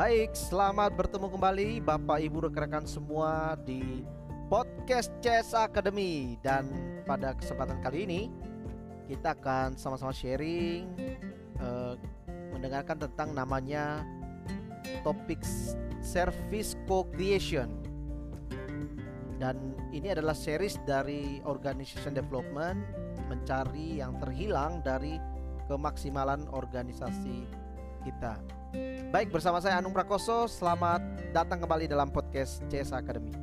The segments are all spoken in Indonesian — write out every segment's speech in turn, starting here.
Baik, selamat bertemu kembali Bapak Ibu rekan-rekan semua di podcast Chess Academy dan pada kesempatan kali ini kita akan sama-sama sharing uh, mendengarkan tentang namanya topik service co-creation dan ini adalah series dari organization development mencari yang terhilang dari kemaksimalan organisasi kita. Baik, bersama saya Anung Prakoso, selamat datang kembali dalam podcast CS Academy.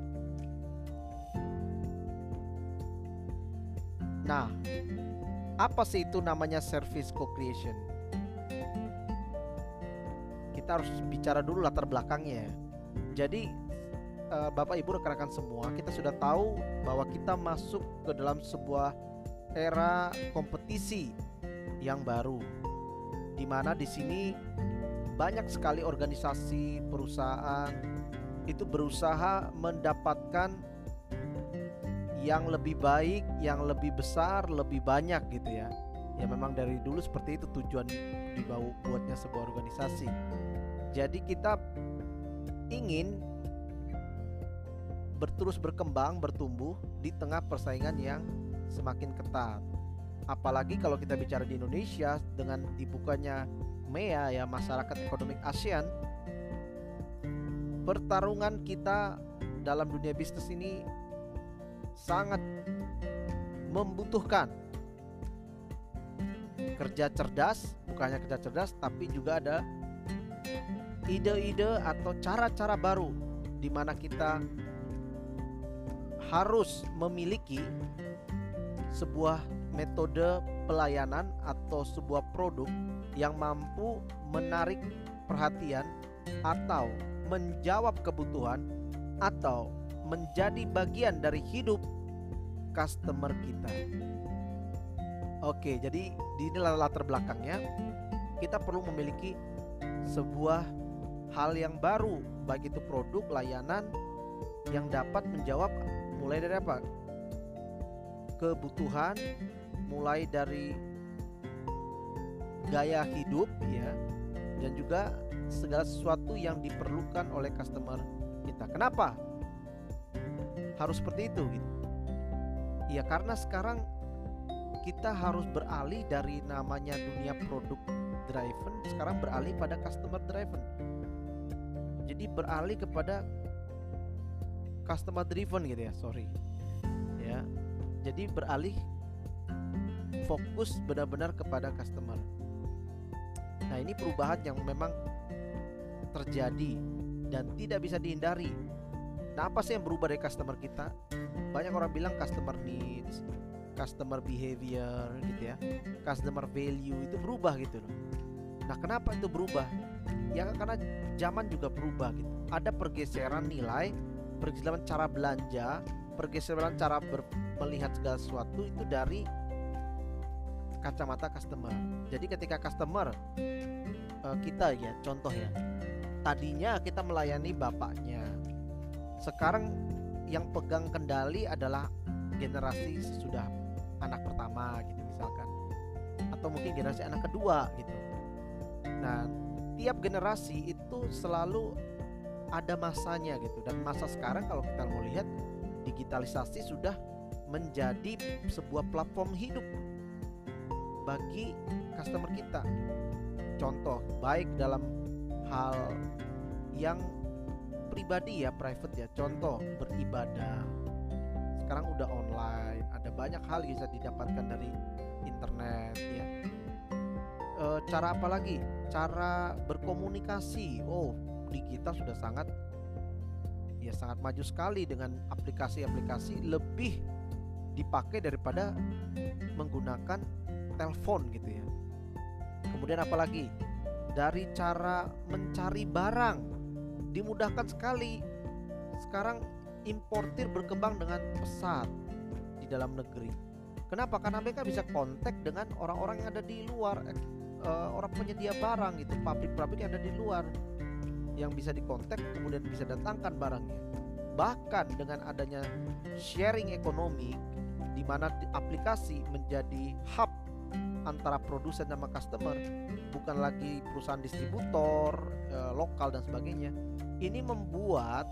Nah, apa sih itu namanya service co-creation? Kita harus bicara dulu latar belakangnya. Jadi, eh, Bapak Ibu rekan-rekan semua, kita sudah tahu bahwa kita masuk ke dalam sebuah era kompetisi yang baru, di mana di sini banyak sekali organisasi perusahaan itu berusaha mendapatkan yang lebih baik, yang lebih besar, lebih banyak gitu ya. Ya memang dari dulu seperti itu tujuan dibawa buatnya sebuah organisasi. Jadi kita ingin berterus berkembang, bertumbuh di tengah persaingan yang semakin ketat. Apalagi kalau kita bicara di Indonesia dengan dibukanya MEA ya masyarakat ekonomi ASEAN pertarungan kita dalam dunia bisnis ini sangat membutuhkan. Kerja cerdas, bukannya kerja cerdas tapi juga ada ide-ide atau cara-cara baru di mana kita harus memiliki sebuah metode pelayanan atau sebuah produk yang mampu menarik perhatian atau menjawab kebutuhan atau menjadi bagian dari hidup customer kita. Oke, jadi di inilah latar belakangnya kita perlu memiliki sebuah hal yang baru baik itu produk layanan yang dapat menjawab mulai dari apa? kebutuhan mulai dari gaya hidup ya dan juga segala sesuatu yang diperlukan oleh customer kita. Kenapa? Harus seperti itu gitu. Ya karena sekarang kita harus beralih dari namanya dunia produk driven sekarang beralih pada customer driven. Jadi beralih kepada customer driven gitu ya, sorry. Ya. Jadi beralih fokus benar-benar kepada customer. Nah, ini perubahan yang memang terjadi dan tidak bisa dihindari. Nah, apa sih yang berubah dari customer kita? Banyak orang bilang customer needs, customer behavior gitu ya. Customer value itu berubah gitu loh. Nah, kenapa itu berubah? Ya karena zaman juga berubah gitu. Ada pergeseran nilai, pergeseran cara belanja, pergeseran cara ber, melihat segala sesuatu itu dari kacamata customer. Jadi ketika customer uh, kita ya contoh ya, tadinya kita melayani bapaknya, sekarang yang pegang kendali adalah generasi sesudah anak pertama gitu misalkan, atau mungkin generasi anak kedua gitu. Nah tiap generasi itu selalu ada masanya gitu. Dan masa sekarang kalau kita mau lihat digitalisasi sudah menjadi sebuah platform hidup bagi customer kita. Contoh baik dalam hal yang pribadi ya, private ya. Contoh beribadah. Sekarang udah online, ada banyak hal yang bisa didapatkan dari internet ya. E, cara apa lagi? Cara berkomunikasi. Oh, di kita sudah sangat ya sangat maju sekali dengan aplikasi-aplikasi lebih dipakai daripada menggunakan telepon gitu ya. Kemudian apalagi dari cara mencari barang dimudahkan sekali. Sekarang importir berkembang dengan pesat di dalam negeri. Kenapa? Karena mereka bisa kontak dengan orang-orang yang ada di luar, uh, orang penyedia barang itu, pabrik-pabrik yang ada di luar yang bisa dikontak kemudian bisa datangkan barangnya. Bahkan dengan adanya sharing ekonomi di mana aplikasi menjadi hub antara produsen sama customer bukan lagi perusahaan distributor eh, lokal dan sebagainya. Ini membuat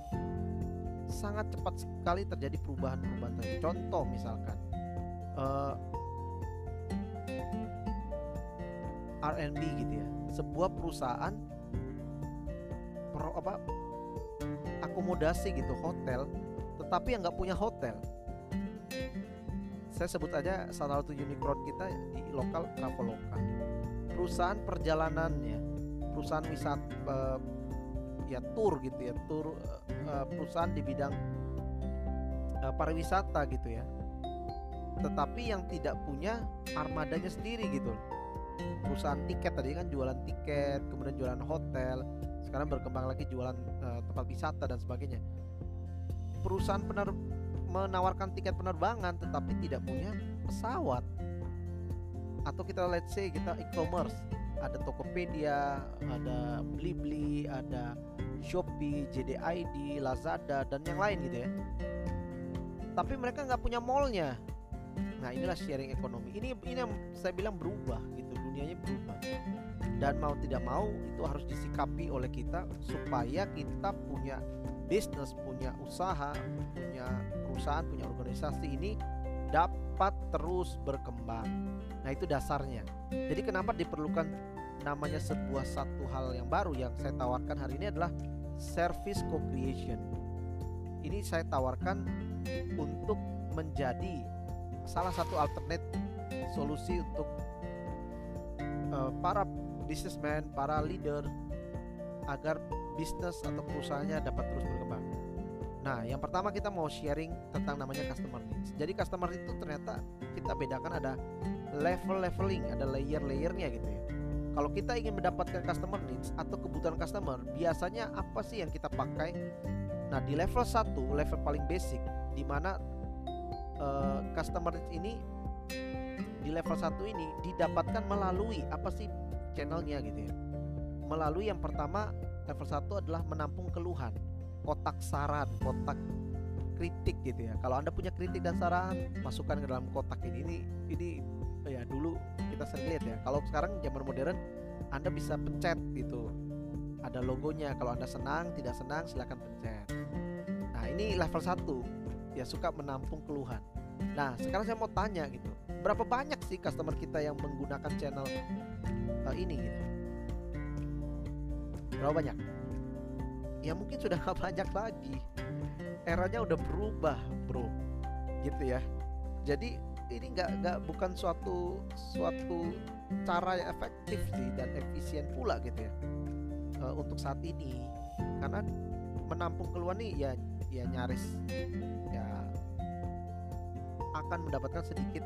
sangat cepat sekali terjadi perubahan-perubahan contoh misalkan eh, R&B gitu ya. Sebuah perusahaan pro, apa akomodasi gitu hotel tetapi yang nggak punya hotel saya sebut aja salah satu unicorn kita di lokal Traveloka perusahaan perjalanannya perusahaan wisata uh, ya tour gitu ya tour uh, perusahaan di bidang uh, pariwisata gitu ya. Tetapi yang tidak punya armadanya sendiri gitu. Perusahaan tiket tadi kan jualan tiket kemudian jualan hotel sekarang berkembang lagi jualan uh, tempat wisata dan sebagainya. Perusahaan pener menawarkan tiket penerbangan tetapi tidak punya pesawat atau kita let's say kita e-commerce ada Tokopedia, ada Blibli, ada Shopee, JDID, Lazada dan yang lain gitu ya. Tapi mereka nggak punya mallnya. Nah inilah sharing ekonomi. Ini ini yang saya bilang berubah gitu, dunianya berubah. Dan mau tidak mau itu harus disikapi oleh kita supaya kita punya bisnis, punya usaha, punya perusahaan, punya organisasi ini dapat terus berkembang. Nah, itu dasarnya. Jadi kenapa diperlukan namanya sebuah satu hal yang baru yang saya tawarkan hari ini adalah service co-creation. Ini saya tawarkan untuk menjadi salah satu alternate solusi untuk uh, para businessman, para leader agar bisnis atau perusahaannya dapat terus berkembang. Nah, yang pertama kita mau sharing tentang namanya customer needs. Jadi customer itu ternyata kita bedakan ada level leveling, ada layer layernya gitu ya. Kalau kita ingin mendapatkan customer needs atau kebutuhan customer, biasanya apa sih yang kita pakai? Nah, di level 1, level paling basic di mana uh, customer needs ini di level 1 ini didapatkan melalui apa sih channelnya gitu ya. Melalui yang pertama level 1 adalah menampung keluhan kotak saran kotak kritik gitu ya. Kalau anda punya kritik dan saran masukkan ke dalam kotak ini. Ini ini ya dulu kita sering lihat ya. Kalau sekarang zaman modern anda bisa pencet gitu. Ada logonya. Kalau anda senang tidak senang silahkan pencet. Nah ini level 1 ya suka menampung keluhan. Nah sekarang saya mau tanya gitu. Berapa banyak sih customer kita yang menggunakan channel uh, ini gitu? Berapa banyak? Ya mungkin sudah gak banyak lagi. Eranya udah berubah bro. Gitu ya. Jadi ini nggak nggak bukan suatu suatu cara yang efektif sih dan efisien pula gitu ya. Uh, untuk saat ini. Karena menampung keluar nih ya ya nyaris ya akan mendapatkan sedikit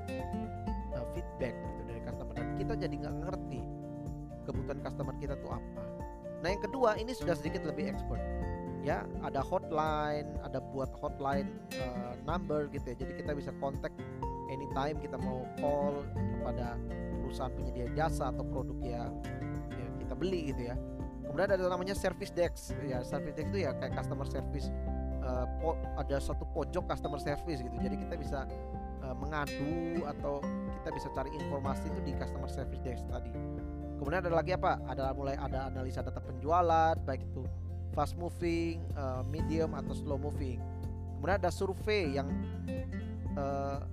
uh, feedback gitu dari customer. Dan kita jadi nggak ngerti kebutuhan customer kita tuh apa Nah yang kedua ini sudah sedikit lebih expert. Ya ada hotline ada buat hotline uh, number gitu ya. Jadi kita bisa kontak anytime kita mau call kepada perusahaan penyedia jasa atau produk yang ya kita beli gitu ya. Kemudian ada namanya service desk. Ya service desk itu ya kayak customer service uh, ada satu pojok customer service gitu. Jadi kita bisa uh, mengadu atau kita bisa cari informasi itu di customer service desk tadi Kemudian ada lagi apa? Ada mulai ada analisa data penjualan, baik itu fast moving, uh, medium atau slow moving. Kemudian ada survei yang uh,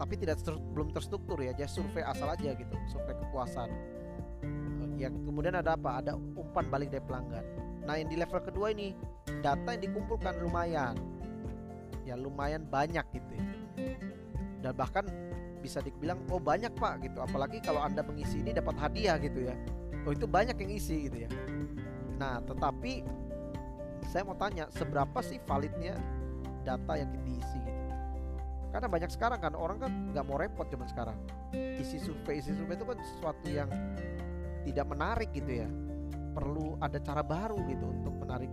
tapi tidak ter, belum terstruktur ya, jadi survei asal aja gitu, survei kepuasan. Uh, ya kemudian ada apa? Ada umpan balik dari pelanggan. Nah yang di level kedua ini data yang dikumpulkan lumayan, ya lumayan banyak gitu ya. Dan bahkan bisa dibilang oh banyak pak gitu. Apalagi kalau anda mengisi ini dapat hadiah gitu ya. Oh itu banyak yang isi gitu ya. Nah tetapi saya mau tanya seberapa sih validnya data yang diisi gitu? Karena banyak sekarang kan orang kan nggak mau repot zaman sekarang. Isi survei isi survei itu kan sesuatu yang tidak menarik gitu ya. Perlu ada cara baru gitu untuk menarik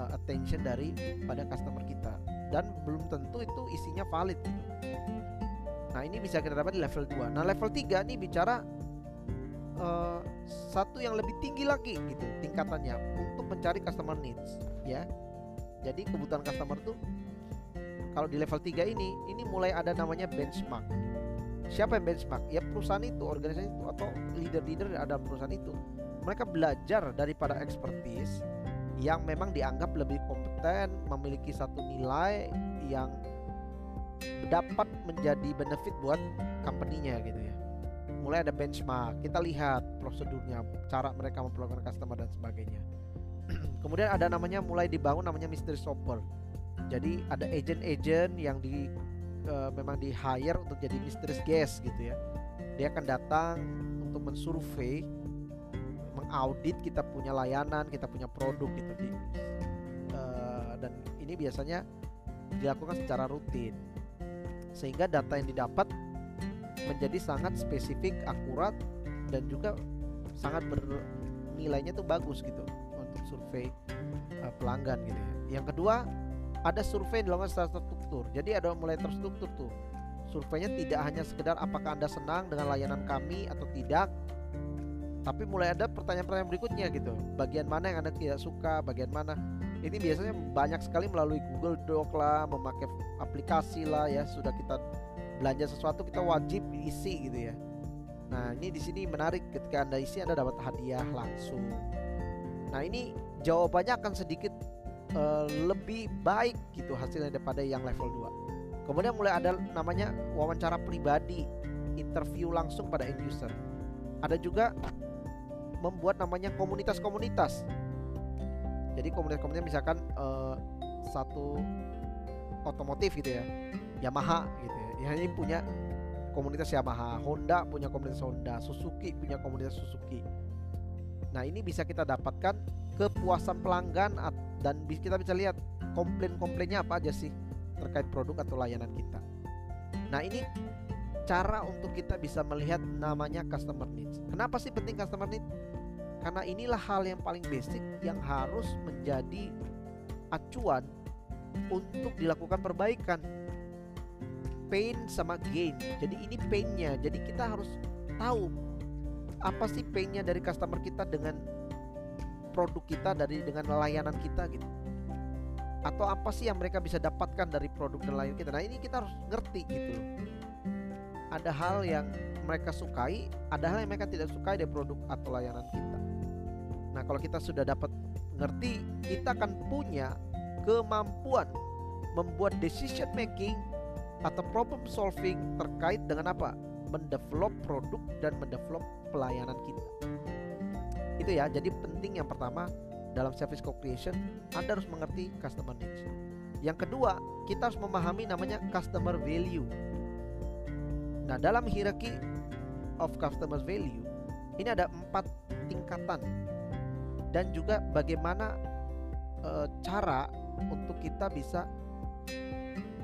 uh, attention dari pada customer kita. Dan belum tentu itu isinya valid gitu. Nah, ini bisa kita dapat di level 2. Nah, level 3 nih bicara uh, satu yang lebih tinggi lagi gitu tingkatannya untuk mencari customer needs ya. Jadi kebutuhan customer tuh kalau di level 3 ini ini mulai ada namanya benchmark. siapa yang benchmark ya perusahaan itu organisasi itu atau leader-leader ada perusahaan itu mereka belajar daripada expertise yang memang dianggap lebih kompeten memiliki satu nilai yang dapat menjadi benefit buat company-nya gitu ya. Mulai ada benchmark kita lihat prosedurnya cara mereka memperlakukan customer dan sebagainya. Kemudian ada namanya mulai dibangun namanya mystery shopper. Jadi ada agent-agent yang di uh, memang di hire untuk jadi mysterious guest gitu ya. Dia akan datang untuk mensurvey mengaudit kita punya layanan kita punya produk gitu di uh, dan ini biasanya dilakukan secara rutin sehingga data yang didapat menjadi sangat spesifik, akurat dan juga sangat bernilainya tuh bagus gitu untuk survei uh, pelanggan gitu ya. Yang kedua ada survei dilakukan secara terstruktur. Jadi ada mulai terstruktur tuh. Surveinya tidak hanya sekedar apakah Anda senang dengan layanan kami atau tidak, tapi mulai ada pertanyaan-pertanyaan berikutnya gitu. Bagian mana yang Anda tidak suka, bagian mana ini biasanya banyak sekali melalui Google Doc lah, memakai aplikasi lah ya. Sudah kita belanja sesuatu kita wajib isi gitu ya. Nah ini di sini menarik ketika anda isi anda dapat hadiah langsung. Nah ini jawabannya akan sedikit uh, lebih baik gitu hasilnya daripada yang level 2 Kemudian mulai ada namanya wawancara pribadi, interview langsung pada end user. Ada juga membuat namanya komunitas-komunitas jadi komunitas-komunitas misalkan uh, satu otomotif gitu ya Yamaha gitu ya. Ini punya komunitas Yamaha Honda punya komunitas Honda Suzuki punya komunitas Suzuki. Nah ini bisa kita dapatkan kepuasan pelanggan dan kita bisa lihat komplain-komplainnya apa aja sih terkait produk atau layanan kita. Nah ini cara untuk kita bisa melihat namanya customer needs. Kenapa sih penting customer needs karena inilah hal yang paling basic yang harus menjadi acuan untuk dilakukan perbaikan. Pain sama gain. Jadi ini painnya. Jadi kita harus tahu apa sih painnya dari customer kita dengan produk kita dari dengan layanan kita gitu. Atau apa sih yang mereka bisa dapatkan dari produk dan layanan kita. Nah, ini kita harus ngerti gitu Ada hal yang mereka sukai, ada hal yang mereka tidak sukai dari produk atau layanan kita. Nah, kalau kita sudah dapat ngerti, kita akan punya kemampuan membuat decision making atau problem solving terkait dengan apa? Mendevelop produk dan mendevelop pelayanan kita. Itu ya, jadi penting yang pertama dalam service co-creation, Anda harus mengerti customer needs. Yang kedua, kita harus memahami namanya customer value. Nah, dalam hierarchy of customer value, ini ada empat tingkatan dan juga bagaimana e, cara untuk kita bisa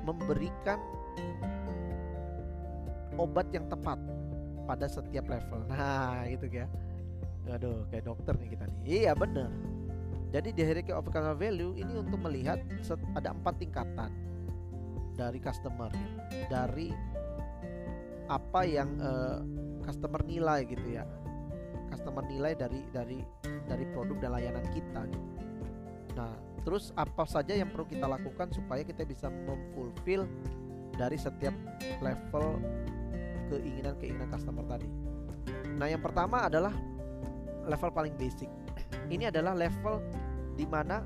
memberikan obat yang tepat pada setiap level. Nah, itu ya. Aduh, kayak dokter nih kita nih. Iya, bener. Jadi di hierarchy of customer value ini untuk melihat ada empat tingkatan dari customer, dari apa yang uh, customer nilai gitu ya customer nilai dari dari dari produk dan layanan kita. Nah, terus apa saja yang perlu kita lakukan supaya kita bisa memfulfill dari setiap level keinginan-keinginan customer tadi. Nah, yang pertama adalah level paling basic. Ini adalah level di mana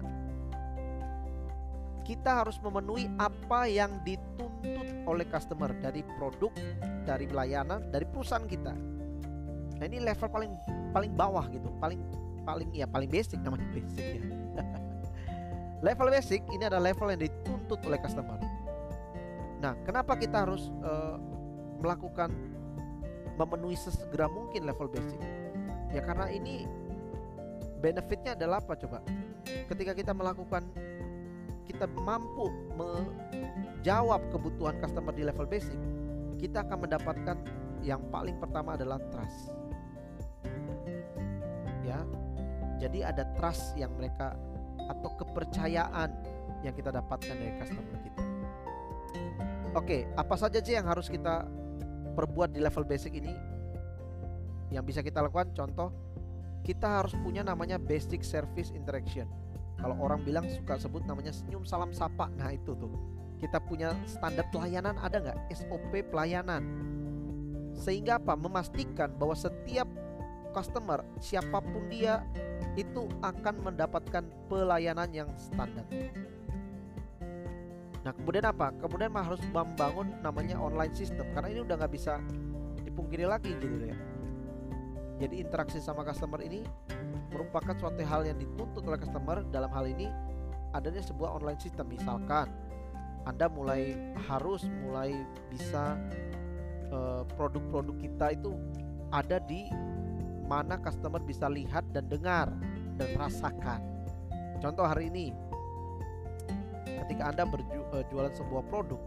kita harus memenuhi apa yang dituntut oleh customer dari produk, dari layanan, dari perusahaan kita. Nah, ini level paling paling bawah gitu, paling paling ya paling basic namanya basic ya. level basic ini adalah level yang dituntut oleh customer. Nah, kenapa kita harus uh, melakukan memenuhi sesegera mungkin level basic? Ya karena ini benefitnya adalah apa coba? Ketika kita melakukan kita mampu menjawab kebutuhan customer di level basic, kita akan mendapatkan yang paling pertama adalah trust Jadi ada trust yang mereka atau kepercayaan yang kita dapatkan dari customer kita. Oke, apa saja sih yang harus kita perbuat di level basic ini? Yang bisa kita lakukan contoh kita harus punya namanya basic service interaction. Kalau orang bilang suka sebut namanya senyum salam sapa. Nah, itu tuh. Kita punya standar pelayanan ada nggak? SOP pelayanan. Sehingga apa? Memastikan bahwa setiap customer siapa pun dia itu akan mendapatkan pelayanan yang standar. Nah kemudian apa? Kemudian harus membangun namanya online system karena ini udah nggak bisa dipungkiri lagi gitu ya. Jadi interaksi sama customer ini merupakan suatu hal yang dituntut oleh customer dalam hal ini adanya sebuah online system misalkan Anda mulai harus mulai bisa eh, produk-produk kita itu ada di mana customer bisa lihat dan dengar dan rasakan. Contoh hari ini ketika Anda berjualan eh, sebuah produk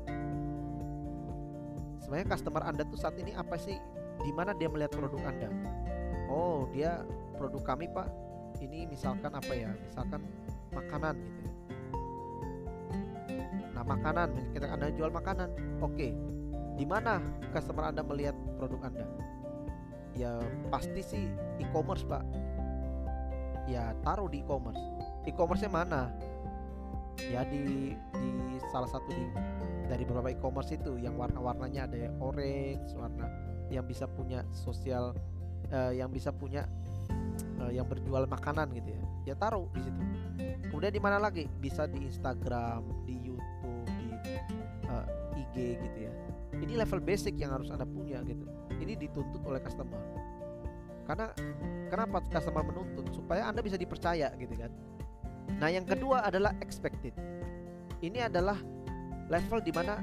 sebenarnya customer Anda tuh saat ini apa sih? Di mana dia melihat produk Anda? Oh dia produk kami Pak. Ini misalkan apa ya? Misalkan makanan gitu ya. Nah makanan kita Anda jual makanan oke. Di mana customer Anda melihat produk Anda ya pasti sih e-commerce Pak. Ya taruh di e-commerce. E-commerce-nya mana? Ya di di salah satu di dari beberapa e-commerce itu. Yang warna-warnanya ada orange warna yang bisa punya sosial uh, yang bisa punya uh, yang berjual makanan gitu ya. Ya taruh di situ. Kemudian di mana lagi? Bisa di Instagram di YouTube di uh, eh, IG gitu ya. Ini level basic yang harus anda punya gitu ini dituntut oleh customer karena kenapa customer menuntut supaya anda bisa dipercaya gitu kan Nah, yang kedua adalah expected. Ini adalah level di mana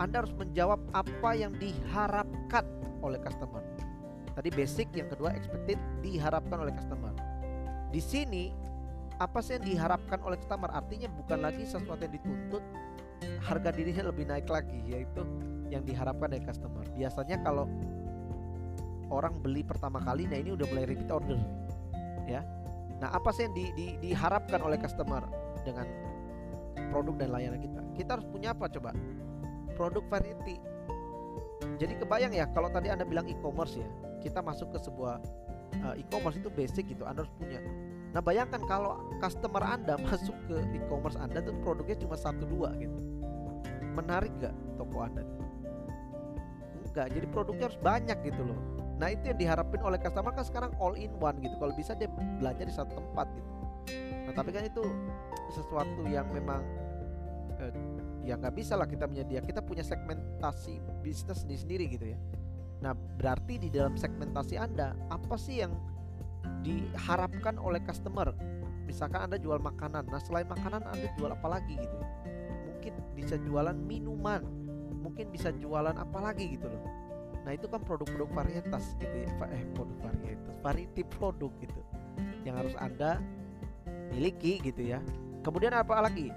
Anda harus menjawab apa yang diharapkan oleh customer. Tadi basic, yang kedua expected diharapkan oleh customer. Di sini apa sih yang diharapkan oleh customer? Artinya bukan lagi sesuatu yang dituntut, harga dirinya lebih naik lagi, yaitu yang diharapkan dari customer. Biasanya kalau orang beli pertama kali, nah ini udah mulai repeat order, ya Nah, apa sih yang di, di, diharapkan oleh customer dengan produk dan layanan kita? Kita harus punya apa coba? Produk variety. Jadi kebayang ya kalau tadi Anda bilang e-commerce ya, kita masuk ke sebuah uh, e-commerce itu basic gitu, Anda harus punya. Nah, bayangkan kalau customer Anda masuk ke e-commerce Anda tuh produknya cuma satu dua gitu. Menarik gak toko Anda? Enggak, jadi produknya harus banyak gitu loh Nah itu yang diharapin oleh customer kan sekarang all in one gitu. Kalau bisa dia belanja di satu tempat gitu. Nah tapi kan itu sesuatu yang memang eh, ya nggak bisa lah kita menyediakan. Kita punya segmentasi bisnis sendiri-sendiri gitu ya. Nah berarti di dalam segmentasi anda apa sih yang diharapkan oleh customer? Misalkan anda jual makanan. Nah selain makanan anda jual apa lagi gitu? Ya? Mungkin bisa jualan minuman. Mungkin bisa jualan apa lagi gitu loh. Nah itu kan produk-produk varietas gitu ya Eh produk varietas Variety produk gitu Yang harus Anda miliki gitu ya. Kemudian apa lagi?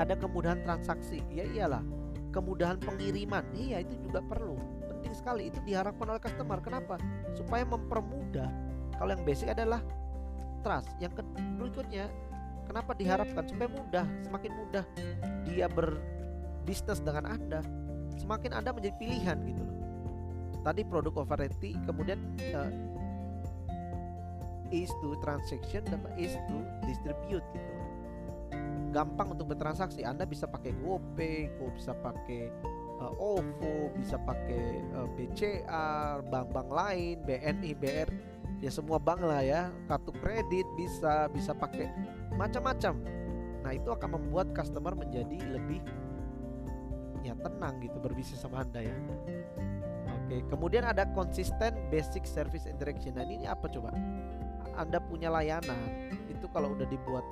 Ada kemudahan transaksi. Ya iyalah Kemudahan pengiriman. Iya itu juga perlu. Penting sekali Itu diharapkan oleh customer. Kenapa? Supaya mempermudah. Kalau yang basic adalah trust. Yang berikutnya Kenapa diharapkan? Supaya mudah Semakin mudah dia berbisnis dengan Anda Semakin Anda menjadi pilihan gitu loh. Tadi produk overready kemudian uh, is to transaction dan is to distribute gitu. Gampang untuk bertransaksi. Anda bisa pakai GoPay, Go bisa pakai uh, OVO, bisa pakai uh, BCA, bank-bank lain, BNI, BR, ya semua bank lah ya, kartu kredit bisa, bisa pakai macam-macam. Nah itu akan membuat customer menjadi lebih ya tenang gitu berbisnis sama Anda ya. Oke, kemudian ada konsisten basic service interaction. Dan ini apa coba? Anda punya layanan, itu kalau udah dibuat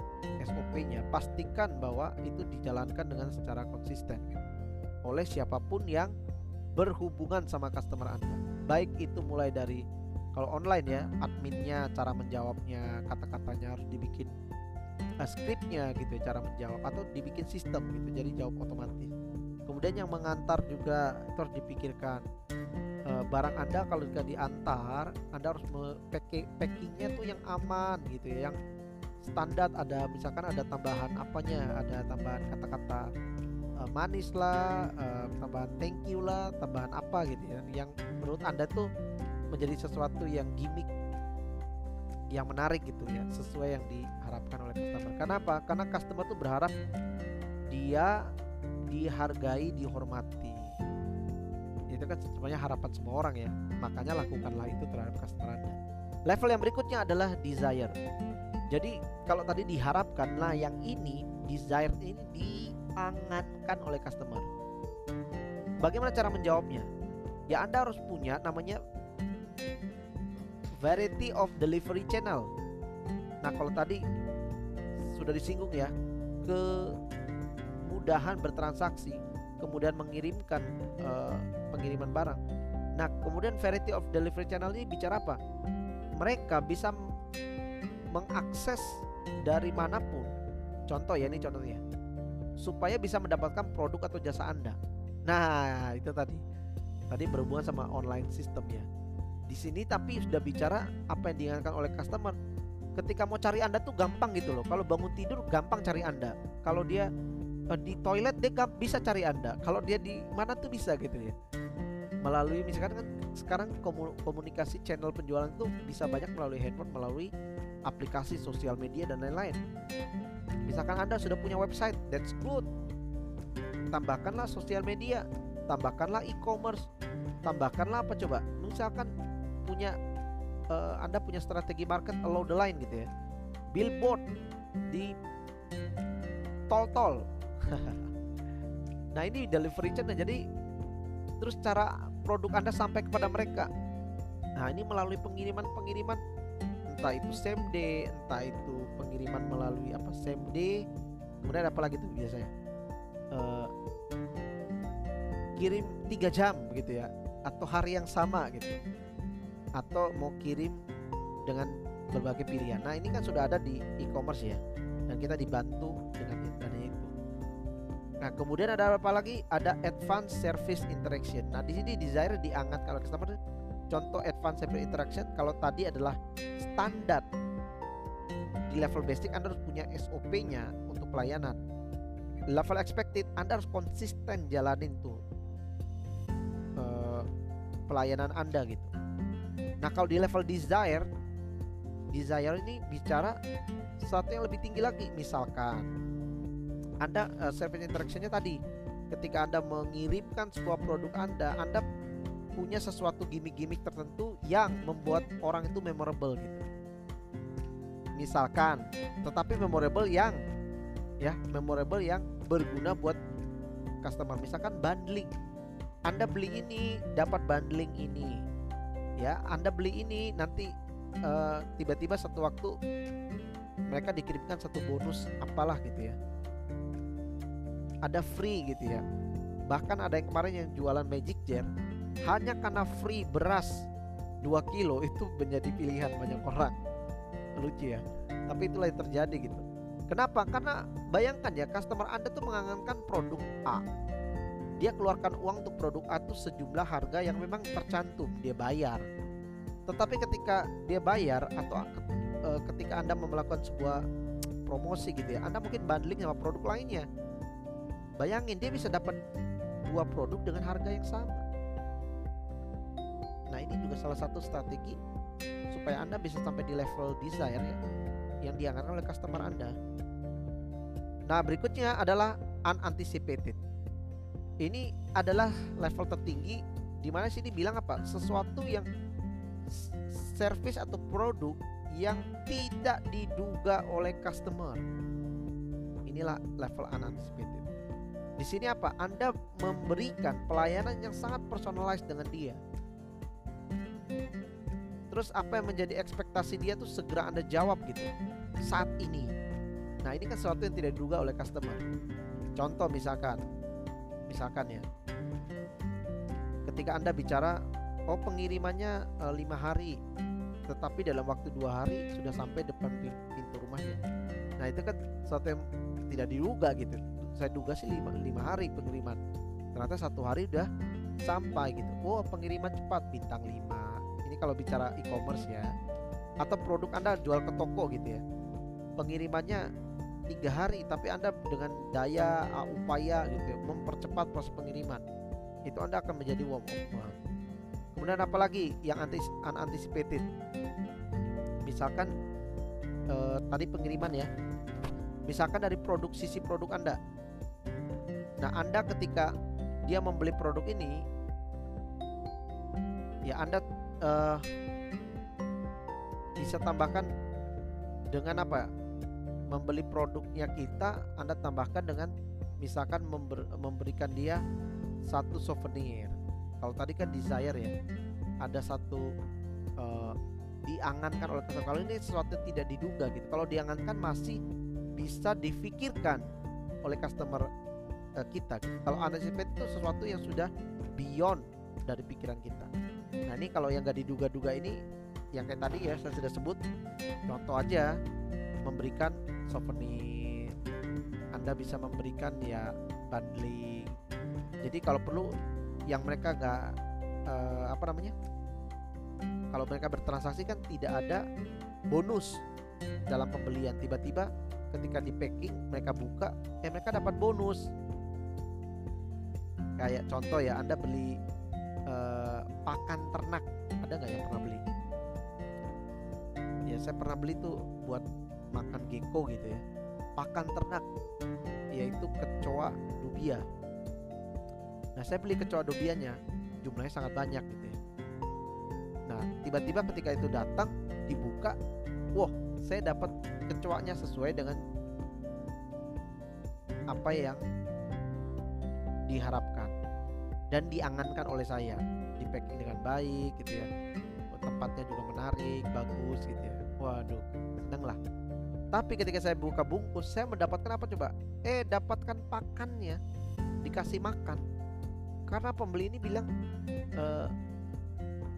SOP-nya, pastikan bahwa itu dijalankan dengan secara konsisten oleh siapa pun yang berhubungan sama customer Anda. Baik itu mulai dari kalau online ya, adminnya, cara menjawabnya, kata-katanya harus dibikin uh, skripnya gitu ya, cara menjawab atau dibikin sistem gitu, jadi jawab otomatis. Kemudian yang mengantar juga itu harus dipikirkan uh, barang Anda kalau jika diantar, Anda harus packing packingnya tuh yang aman gitu ya, yang standar ada misalkan ada tambahan apanya, ada tambahan kata-kata uh, manis lah, tambahan thank you lah, tambahan apa gitu ya, yang menurut Anda tuh menjadi sesuatu yang gimmick yang menarik gitu ya, sesuai yang diharapkan oleh customer. Kenapa? Karena customer tuh berharap dia dihargai, dihormati. Itu kan sebenarnya harapan semua orang ya. Makanya lakukanlah itu terhadap customer anda level yang berikutnya adalah desire. Jadi kalau tadi diharapkan nah yang ini desire ini diangankan oleh customer. Bagaimana cara menjawabnya? Ya anda harus punya namanya variety of delivery channel nah kalau tadi sudah disinggung ya kemudahan bertransaksi kemudian mengirimkan uh, pengiriman barang. Nah, kemudian variety of delivery channel ini bicara apa? Mereka bisa mengakses dari mana pun. Contoh ya ini contohnya. Supaya bisa mendapatkan produk atau jasa Anda. Nah, itu tadi. Tadi berhubungan sama online system ya. Di sini tapi sudah bicara apa yang diinginkan oleh customer. Ketika mau cari Anda tuh gampang gitu loh. Kalau bangun tidur gampang cari Anda. Kalau dia uh, di toilet dia bisa cari anda kalau dia di mana tuh bisa gitu ya melalui misalkan kan sekarang komunikasi channel penjualan itu bisa banyak melalui handphone melalui aplikasi sosial media dan lain-lain misalkan anda sudah punya website that's good tambahkanlah sosial media tambahkanlah e-commerce tambahkanlah apa coba misalkan punya uh, anda punya strategi market allow the line gitu ya. Billboard di tol-tol. Nah ini delivery channel jadi terus cara produk anda sampai kepada mereka. Nah ini melalui pengiriman pengiriman entah itu same day entah itu pengiriman melalui apa same day. Kemudian apa lagi tuh biasanya? Uh, kirim tiga jam gitu ya atau hari yang sama gitu atau mau kirim dengan berbagai pilihan nah ini kan sudah ada di e-commerce ya dan kita dibantu dengan Nah, kemudian ada apa lagi? Ada advanced service interaction. Nah, di sini desire diangkat kalau customer contoh advanced service interaction kalau tadi adalah standar di level basic Anda harus punya SOP-nya untuk pelayanan. Level expected Anda harus konsisten jalanin tuh uh, pelayanan Anda gitu. Nah, kalau di level desire desire ini bicara sesuatu yang lebih tinggi lagi misalkan anda uh, service interactionnya tadi ketika Anda mengirimkan sebuah produk Anda, Anda punya sesuatu gimmick-gimmick tertentu yang membuat orang itu memorable gitu. Misalkan, tetapi memorable yang ya, memorable yang berguna buat customer. Misalkan bundling. Anda beli ini dapat bundling ini. Ya, Anda beli ini nanti eh, tiba-tiba uh, satu waktu mereka dikirimkan satu bonus apalah gitu ya. Ada free gitu ya. Bahkan ada yang kemarin yang jualan magic jar hanya karena free beras 2 kilo itu menjadi pilihan banyak orang. Lucu ya. Tapi itulah yang terjadi gitu. Kenapa? Karena bayangkan ya customer anda tuh mengangankan produk A dia keluarkan uang untuk produk A itu sejumlah harga yang memang tercantum dia bayar tetapi ketika dia bayar atau uh, ketika anda melakukan sebuah promosi gitu ya anda mungkin bundling sama produk lainnya Bayangin dia bisa dapat dua produk dengan harga yang sama. Nah ini juga salah satu strategi supaya Anda bisa sampai di level desire ya yang dianggap oleh customer Anda. Nah berikutnya adalah unanticipated. Ini adalah level tertinggi di mana sini bilang apa? Sesuatu yang service atau produk yang tidak diduga oleh customer. Inilah level unanticipated. Di sini apa? Anda memberikan pelayanan yang sangat personalized dengan dia. Terus apa yang menjadi ekspektasi dia tuh segera Anda jawab gitu saat ini. Nah, ini kan sesuatu yang tidak diduga oleh customer. Contoh misalkan misalkan ya. Ketika Anda bicara oh pengirimannya e, lima hari tetapi dalam waktu dua hari sudah sampai depan pintu rumahnya. Nah, itu kan sesuatu yang tidak diduga gitu. Saya duga sih lima, lima hari pengiriman. Ternyata satu hari udah sampai gitu. Oh pengiriman cepat bintang 5 ini kalau bicara e-commerce ya. Atau produk anda jual ke toko gitu ya. Pengirimannya tiga hari tapi anda dengan daya uh, upaya gitu ya, mempercepat proses pengiriman itu anda akan menjadi wow, wow. kemudian apalagi yang antis unanticipated? Misalkan uh, tadi pengiriman ya. Misalkan dari produk sisi produk anda. Nah, Anda ketika dia membeli produk ini ya Anda uh, bisa tambahkan dengan apa membeli produknya kita Anda tambahkan dengan misalkan member, memberikan dia satu souvenir. Kalau tadi kan desire ya ada satu uh, diangankan oleh customer kalau ini sesuatu yang tidak diduga gitu kalau diangankan masih bisa difikirkan oleh customer uh, kita gitu. kalau anticipate itu sesuatu yang sudah beyond dari pikiran kita. Nah ini kalau yang gak diduga-duga ini yang kayak tadi ya saya sudah sebut contoh aja memberikan souvenir. Anda bisa memberikan ya bundling. Jadi kalau perlu yang mereka nggak uh, apa namanya? Kalau mereka bertransaksi kan tidak ada bonus dalam pembelian. Tiba-tiba ketika di packing mereka buka eh mereka dapat bonus. Kayak contoh ya anda beli uh, pakan ternak. Ada nggak yang pernah beli? Ya saya pernah beli tuh buat makan gecko gitu ya pakan ternak yaitu kecoa dubia. Nah saya beli kecoa dubianya jumlahnya sangat banyak gitu ya. Nah tiba-tiba ketika itu datang dibuka wah saya dapat kecoanya sesuai dengan apa yang diharapkan dan diangankan oleh saya. Di packing dengan baik gitu ya. Tempatnya juga menarik bagus gitu ya. Waduh seneng lah tapi ketika saya buka bungkus saya mendapatkan apa coba? Eh dapatkan pakannya. Dikasih makan. Karena pembeli ini bilang e,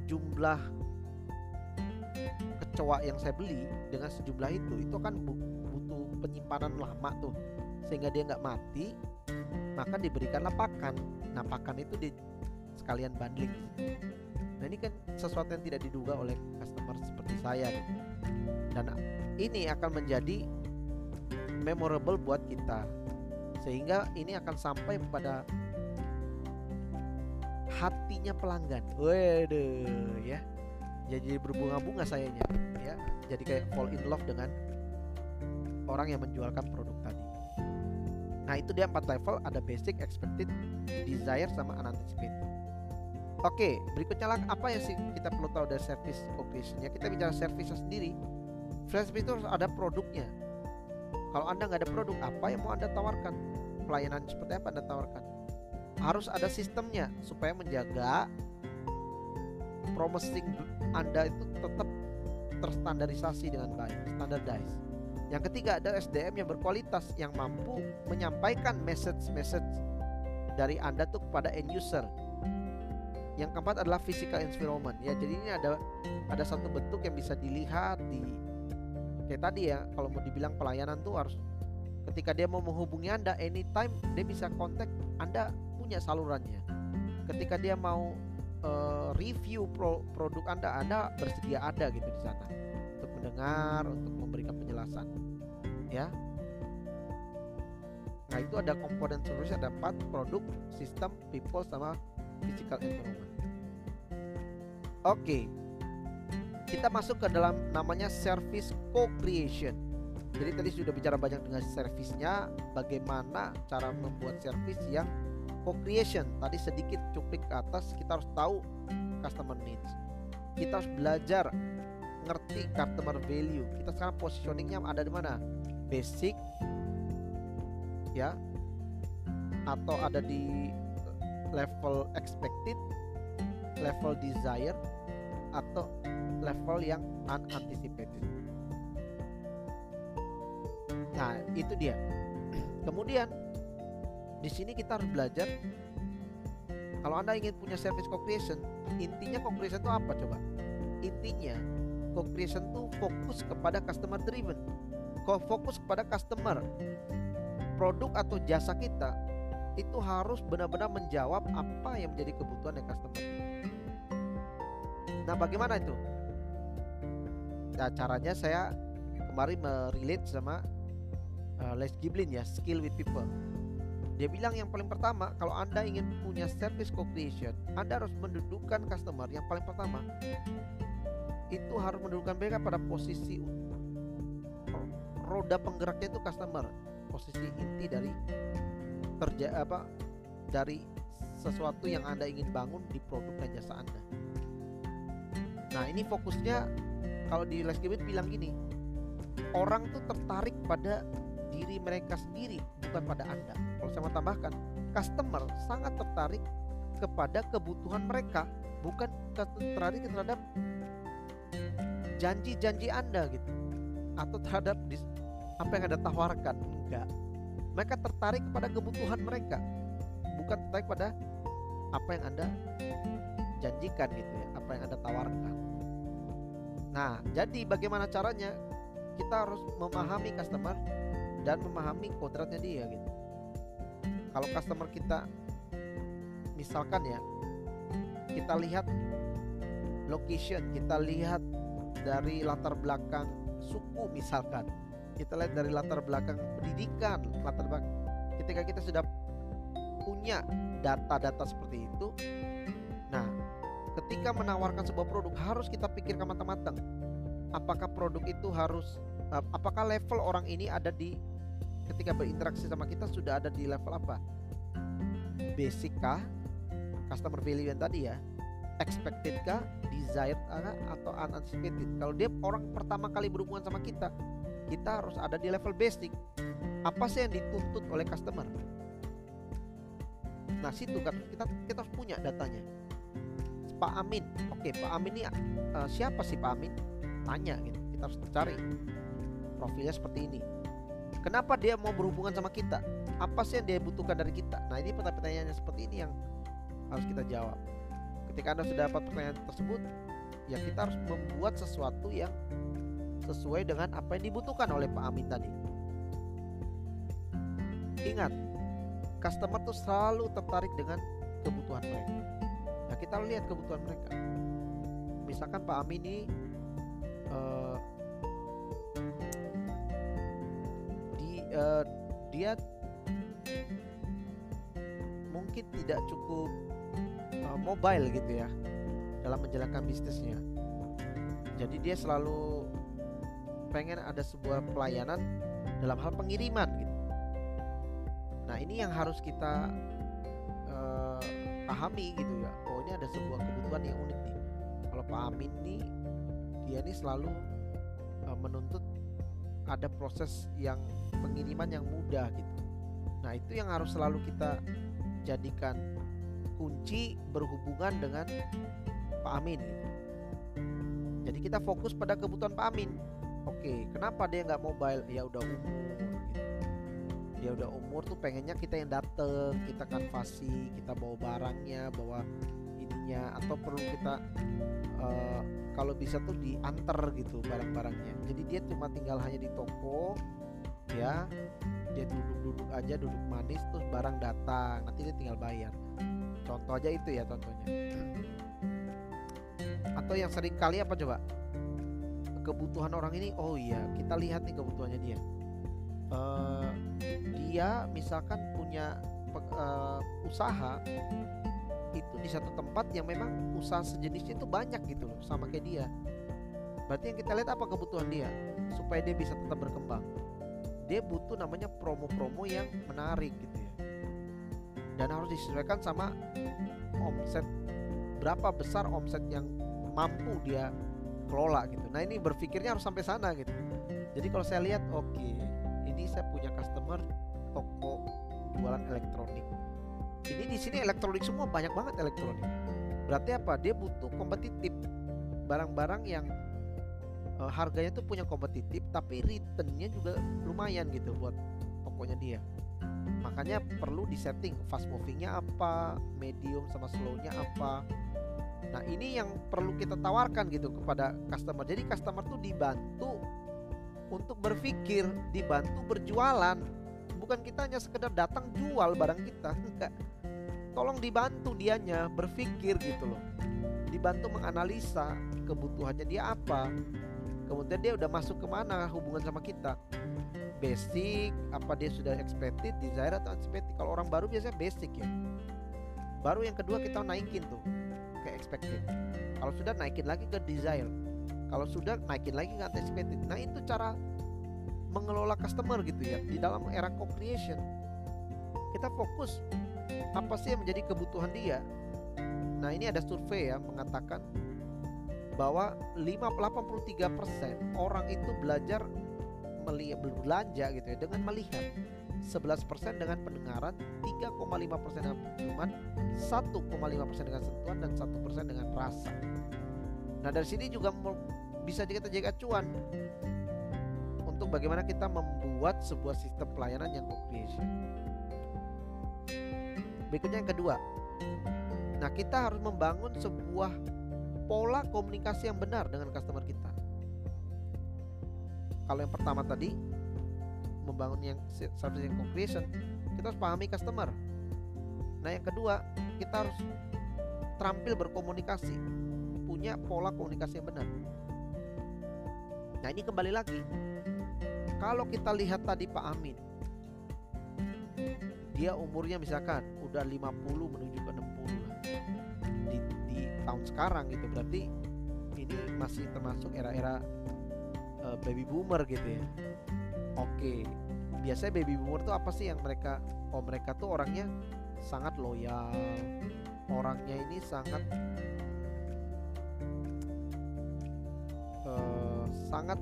jumlah kecoa yang saya beli dengan sejumlah itu itu kan butuh penyimpanan lama tuh. Sehingga dia nggak mati maka diberikanlah pakan. Nah pakan itu di sekalian bundling. Nah ini kan sesuatu yang tidak diduga oleh customer seperti saya. Dan ini akan menjadi memorable buat kita sehingga ini akan sampai pada hatinya pelanggan. Waduh ya. Jadi berbunga-bunga sayanya ya. Jadi kayak fall in love dengan orang yang menjualkan produk tadi. Nah, itu dia empat level, ada basic, expected, desire sama unanticipated. Oke, berikutnya lah apa yang sih kita perlu tahu dari service operation ya. Kita bicara service sendiri Flash itu harus ada produknya. Kalau Anda nggak ada produk, apa yang mau Anda tawarkan? Pelayanan seperti apa Anda tawarkan? Harus ada sistemnya supaya menjaga promising Anda itu tetap terstandarisasi dengan baik, standardized. Yang ketiga ada SDM yang berkualitas yang mampu menyampaikan message-message dari Anda tuh kepada end user. Yang keempat adalah physical environment. Ya, jadi ini ada ada satu bentuk yang bisa dilihat di kayak tadi ya kalau mau dibilang pelayanan tuh harus ketika dia mau menghubungi anda anytime dia bisa kontak anda punya salurannya. Ketika dia mau uh, review pro produk anda anda bersedia ada gitu di sana untuk mendengar untuk memberikan penjelasan ya. Nah itu ada komponen solusi ada empat produk sistem people sama physical environment. Oke. okay kita masuk ke dalam namanya service co-creation. Jadi tadi sudah bicara banyak dengan servisnya, bagaimana cara membuat service yang co-creation. Tadi sedikit cuplik ke atas, kita harus tahu customer needs. Kita harus belajar ngerti customer value. Kita sekarang positioningnya ada di mana? Basic, ya, atau ada di level expected, level desire, atau level yang unanticipated. Nah, itu dia. Kemudian di sini kita harus belajar kalau Anda ingin punya service co-creation, intinya co-creation itu apa coba? Intinya co-creation itu fokus kepada customer driven. Fokus kepada customer. Produk atau jasa kita itu harus benar-benar menjawab apa yang menjadi kebutuhan dari customer. Nah, bagaimana itu? Nah, caranya saya kemarin merelate sama uh, Les Giblin ya, skill with people. Dia bilang yang paling pertama, kalau Anda ingin punya service co-creation, Anda harus mendudukkan customer yang paling pertama. Itu harus mendudukkan mereka pada posisi roda penggeraknya itu customer, posisi inti dari kerja apa dari sesuatu yang Anda ingin bangun di produk dan jasa Anda. Nah ini fokusnya kalau di Les Gimit bilang gini, orang tuh tertarik pada diri mereka sendiri bukan pada Anda. Kalau saya mau tambahkan, customer sangat tertarik kepada kebutuhan mereka, bukan tertarik terhadap janji-janji Anda gitu atau terhadap apa yang Anda tawarkan. Enggak. Mereka tertarik kepada kebutuhan mereka, bukan tertarik pada apa yang Anda janjikan gitu ya, apa yang Anda tawarkan. Nah, jadi bagaimana caranya? Kita harus memahami customer dan memahami kodratnya dia gitu. Kalau customer kita misalkan ya, kita lihat location, kita lihat dari latar belakang suku misalkan. Kita lihat dari latar belakang pendidikan, latar belakang ketika kita sudah punya data-data seperti itu. Ketika menawarkan sebuah produk harus kita pikirkan matang-matang. Apakah produk itu harus apakah level orang ini ada di ketika berinteraksi sama kita sudah ada di level apa? Basic kah? Customer value yang tadi ya. Expected kah? Desired kah? Atau unanticipated? Kalau dia orang pertama kali berhubungan sama kita, kita harus ada di level basic. Apa sih yang dituntut oleh customer? Nah situ kan kita kita harus punya datanya. Pak Amin, oke Pak Amin ini uh, siapa sih Pak Amin? Tanya gitu, kita harus cari profilnya seperti ini. Kenapa dia mau berhubungan sama kita? Apa sih yang dia butuhkan dari kita? Nah ini pertanyaannya seperti ini yang harus kita jawab. Ketika anda sudah dapat pertanyaan tersebut, ya kita harus membuat sesuatu yang sesuai dengan apa yang dibutuhkan oleh Pak Amin tadi. Ingat, customer tuh selalu tertarik dengan kebutuhan mereka. Nah kita lihat kebutuhan mereka. Misalkan Pak Amin ini uh, di uh, dia mungkin tidak cukup uh, mobile gitu ya dalam menjalankan bisnisnya. Jadi dia selalu pengen ada sebuah pelayanan dalam hal pengiriman gitu. Nah ini yang harus kita pahami gitu ya. Oh ini ada sebuah kebutuhan yang unik nih. Kalau Pak Amin nih dia ini selalu uh, menuntut ada proses yang pengiriman yang mudah gitu. Nah itu yang harus selalu kita jadikan kunci berhubungan dengan Pak Amin gitu. Jadi kita fokus pada kebutuhan Pak Amin. Oke, kenapa dia nggak mobile? Ya udah umur. Gitu. Dia udah umur tuh pengennya kita yang dateng, kita kanvasi, kita bawa barangnya, bawa ininya, atau perlu kita uh, kalau bisa tuh diantar gitu barang-barangnya. Jadi dia cuma tinggal hanya di toko, ya dia duduk-duduk aja, duduk manis, terus barang datang, nanti dia tinggal bayar. Contoh aja itu ya contohnya. Atau yang sering kali apa coba? Kebutuhan orang ini, oh iya kita lihat nih kebutuhannya dia. Uh, dia misalkan punya uh, usaha itu di satu tempat yang memang usaha sejenisnya itu banyak gitu loh sama kayak dia. Berarti yang kita lihat apa kebutuhan dia supaya dia bisa tetap berkembang. Dia butuh namanya promo-promo yang menarik gitu ya. Dan harus disesuaikan sama omset berapa besar omset yang mampu dia kelola gitu. Nah ini berpikirnya harus sampai sana gitu. Jadi kalau saya lihat oke okay, ini saya punya customer toko jualan elektronik. Ini di sini elektronik semua banyak banget elektronik. Berarti apa? Dia butuh kompetitif barang-barang yang uh, harganya tuh punya kompetitif tapi returnnya juga lumayan gitu buat tokonya dia. Makanya perlu disetting fast movingnya apa, medium sama slownya apa, Nah ini yang perlu kita tawarkan gitu kepada customer. Jadi customer tuh dibantu untuk berpikir, dibantu berjualan. Bukan kita hanya sekedar datang jual barang kita, enggak. Tolong dibantu dianya berpikir gitu loh. Dibantu menganalisa kebutuhannya dia apa. Kemudian dia udah masuk ke mana hubungan sama kita. Basic, apa dia sudah expected, desire atau unexpected. Kalau orang baru biasanya basic ya. Baru yang kedua kita naikin tuh ke expected kalau sudah naikin lagi ke desire kalau sudah naikin lagi ke anticipated. Nah itu cara mengelola customer gitu ya di dalam era co-creation. Kita fokus apa sih yang menjadi kebutuhan dia. Nah ini ada survei ya mengatakan bahwa 83% orang itu belajar melihat belanja gitu ya dengan melihat. 11% dengan pendengaran 3,5% dengan penciuman 1,5% dengan sentuhan dan 1% dengan rasa. Nah dari sini juga bisa kita jaga acuan untuk bagaimana kita membuat sebuah sistem pelayanan yang co-creation berikutnya yang kedua. Nah kita harus membangun sebuah pola komunikasi yang benar dengan customer kita. Kalau yang pertama tadi membangun yang service yang co-creation kita harus pahami customer. Nah yang kedua kita harus terampil berkomunikasi punya pola komunikasi yang benar nah ini kembali lagi kalau kita lihat tadi Pak Amin dia umurnya misalkan udah 50 menuju ke 60 lah di, di tahun sekarang gitu berarti ini masih termasuk era-era uh, baby boomer gitu ya Oke, biasanya baby boomer tuh apa sih yang mereka? Oh mereka tuh orangnya sangat loyal, orangnya ini sangat sangat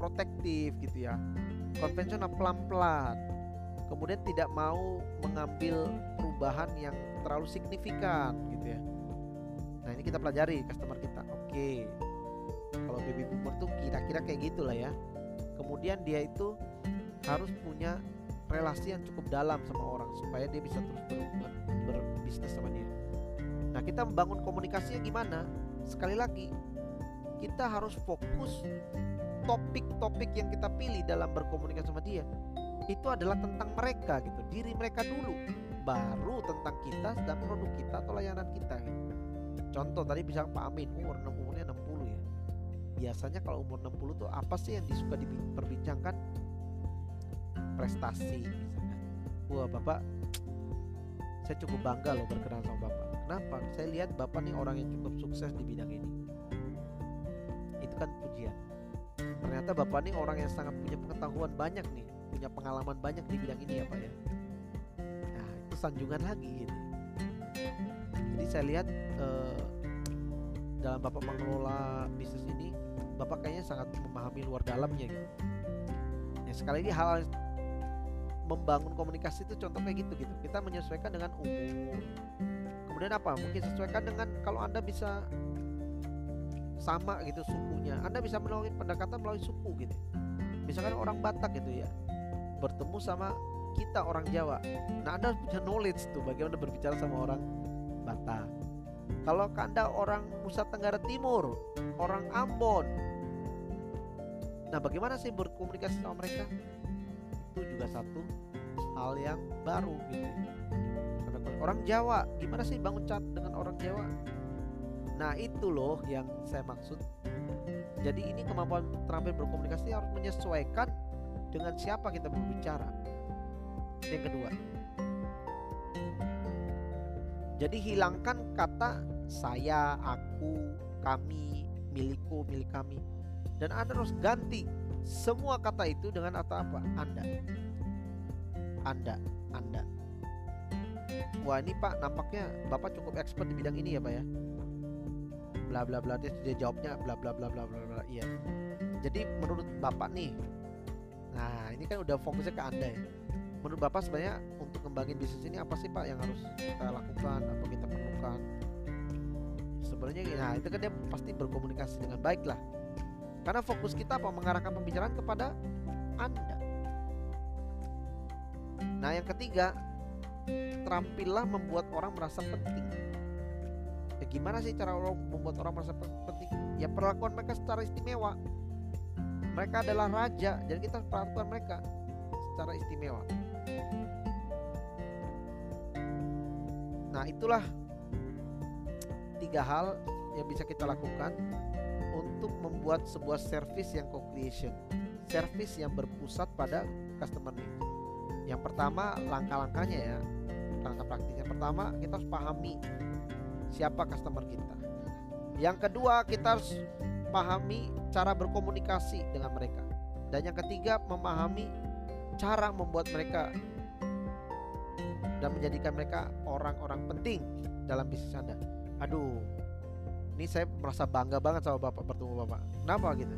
protektif gitu ya, konvensional pelan-pelan. Kemudian tidak mau mengambil perubahan yang terlalu signifikan gitu ya. Nah ini kita pelajari customer kita. Oke, kalau baby boomer tuh kira-kira kayak gitulah ya kemudian dia itu harus punya relasi yang cukup dalam sama orang supaya dia bisa terus berhubungan berbisnis sama dia. Nah, kita membangun komunikasinya gimana? Sekali lagi, kita harus fokus topik-topik yang kita pilih dalam berkomunikasi sama dia itu adalah tentang mereka gitu, diri mereka dulu, baru tentang kita dan produk kita atau layanan kita. Gitu. Contoh tadi bisa Pak Amin umur umurnya 60 ya. Biasanya kalau umur 60 tuh apa sih yang disuka diperbincangkan? prestasi misalnya wah bapak saya cukup bangga loh berkenalan sama bapak kenapa saya lihat bapak nih orang yang cukup sukses di bidang ini itu kan pujian ternyata bapak nih orang yang sangat punya pengetahuan banyak nih punya pengalaman banyak di bidang ini ya pak ya. Nah itu sanjungan lagi gitu. Jadi saya lihat eh, dalam bapak mengelola bisnis ini bapak kayaknya sangat memahami luar dalamnya gitu. Ya sekali lagi hal membangun komunikasi itu contoh kayak gitu gitu. Kita menyesuaikan dengan umur. Kemudian apa? Mungkin sesuaikan dengan kalau anda bisa sama gitu sukunya. Anda bisa melalui pendekatan melalui suku gitu. Misalkan orang Batak gitu ya bertemu sama kita orang Jawa. Nah anda punya knowledge tuh bagaimana berbicara sama orang Batak. Kalau anda orang Nusa Tenggara Timur orang Ambon. Nah bagaimana sih berkomunikasi sama mereka? Itu juga satu hal yang baru gitu. Orang Jawa gimana sih bangun chat dengan orang Jawa nah itu loh yang saya maksud jadi ini kemampuan terampil berkomunikasi harus menyesuaikan dengan siapa kita berbicara yang kedua jadi hilangkan kata saya, aku, kami, milikku, milik kami dan Anda harus ganti semua kata itu dengan kata apa? Anda. Anda, Anda. Wah ini Pak nampaknya Bapak cukup expert di bidang ini ya Pak ya. Bla bla bla dia, dia jawabnya bla bla bla bla bla bla. Iya. Jadi menurut Bapak nih, nah ini kan udah fokusnya ke Anda ya. Menurut Bapak sebenarnya untuk kembangin bisnis ini apa sih Pak yang harus kita lakukan apa kita perlukan? Sebenarnya nah itu kan dia pasti berkomunikasi dengan baik lah karena fokus kita apa? Mengarahkan pembicaraan kepada Anda. Nah, yang ketiga, terampillah membuat orang merasa penting. Gimana sih cara orang membuat orang merasa penting? Ya perlakuan mereka secara istimewa. Mereka adalah raja, jadi kita perlakukan mereka secara istimewa. Nah, itulah tiga hal yang bisa kita lakukan untuk membuat sebuah service yang co-creation, service yang berpusat pada customer need. Yang pertama langkah-langkahnya ya, langkah praktisnya. Pertama kita harus pahami siapa customer kita. Yang kedua kita harus pahami cara berkomunikasi dengan mereka. Dan yang ketiga memahami cara membuat mereka dan menjadikan mereka orang-orang penting dalam bisnis Anda. Aduh, ini saya merasa bangga banget sama bapak bertemu bapak kenapa gitu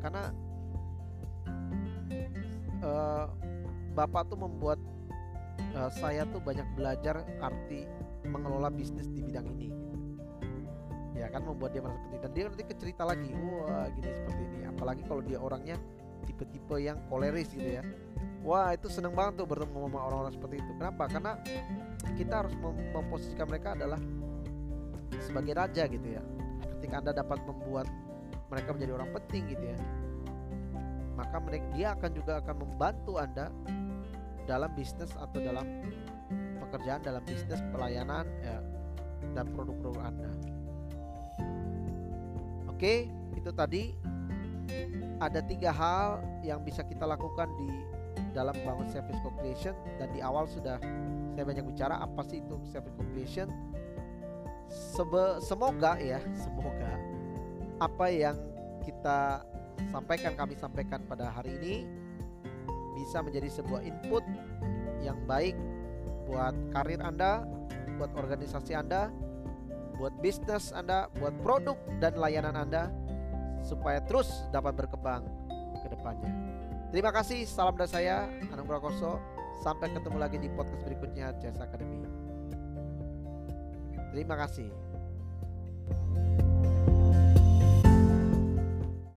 karena uh, bapak tuh membuat uh, saya tuh banyak belajar arti mengelola bisnis di bidang ini. Ya kan membuat dia merasa penting. Dan dia nanti cerita lagi wah gini seperti ini. Apalagi kalau dia orangnya tipe-tipe yang koleris gitu ya. Wah itu seneng banget tuh bertemu sama orang-orang seperti itu. Kenapa? Karena kita harus mem memposisikan mereka adalah sebagai raja gitu ya. Ketika anda dapat membuat mereka menjadi orang penting gitu ya maka mereka dia akan juga akan membantu anda dalam bisnis atau dalam pekerjaan dalam bisnis pelayanan ya, dan produk-produk anda. Oke itu tadi. Ada tiga hal yang bisa kita lakukan di dalam bangun service co-creation dan di awal sudah saya banyak bicara apa sih itu service co-creation Sebe semoga ya, semoga apa yang kita sampaikan kami sampaikan pada hari ini bisa menjadi sebuah input yang baik buat karir Anda, buat organisasi Anda, buat bisnis Anda, buat produk dan layanan Anda supaya terus dapat berkembang ke depannya. Terima kasih, salam dari saya Anang Prakoso. Sampai ketemu lagi di podcast berikutnya Jasa Academy. Terima kasih.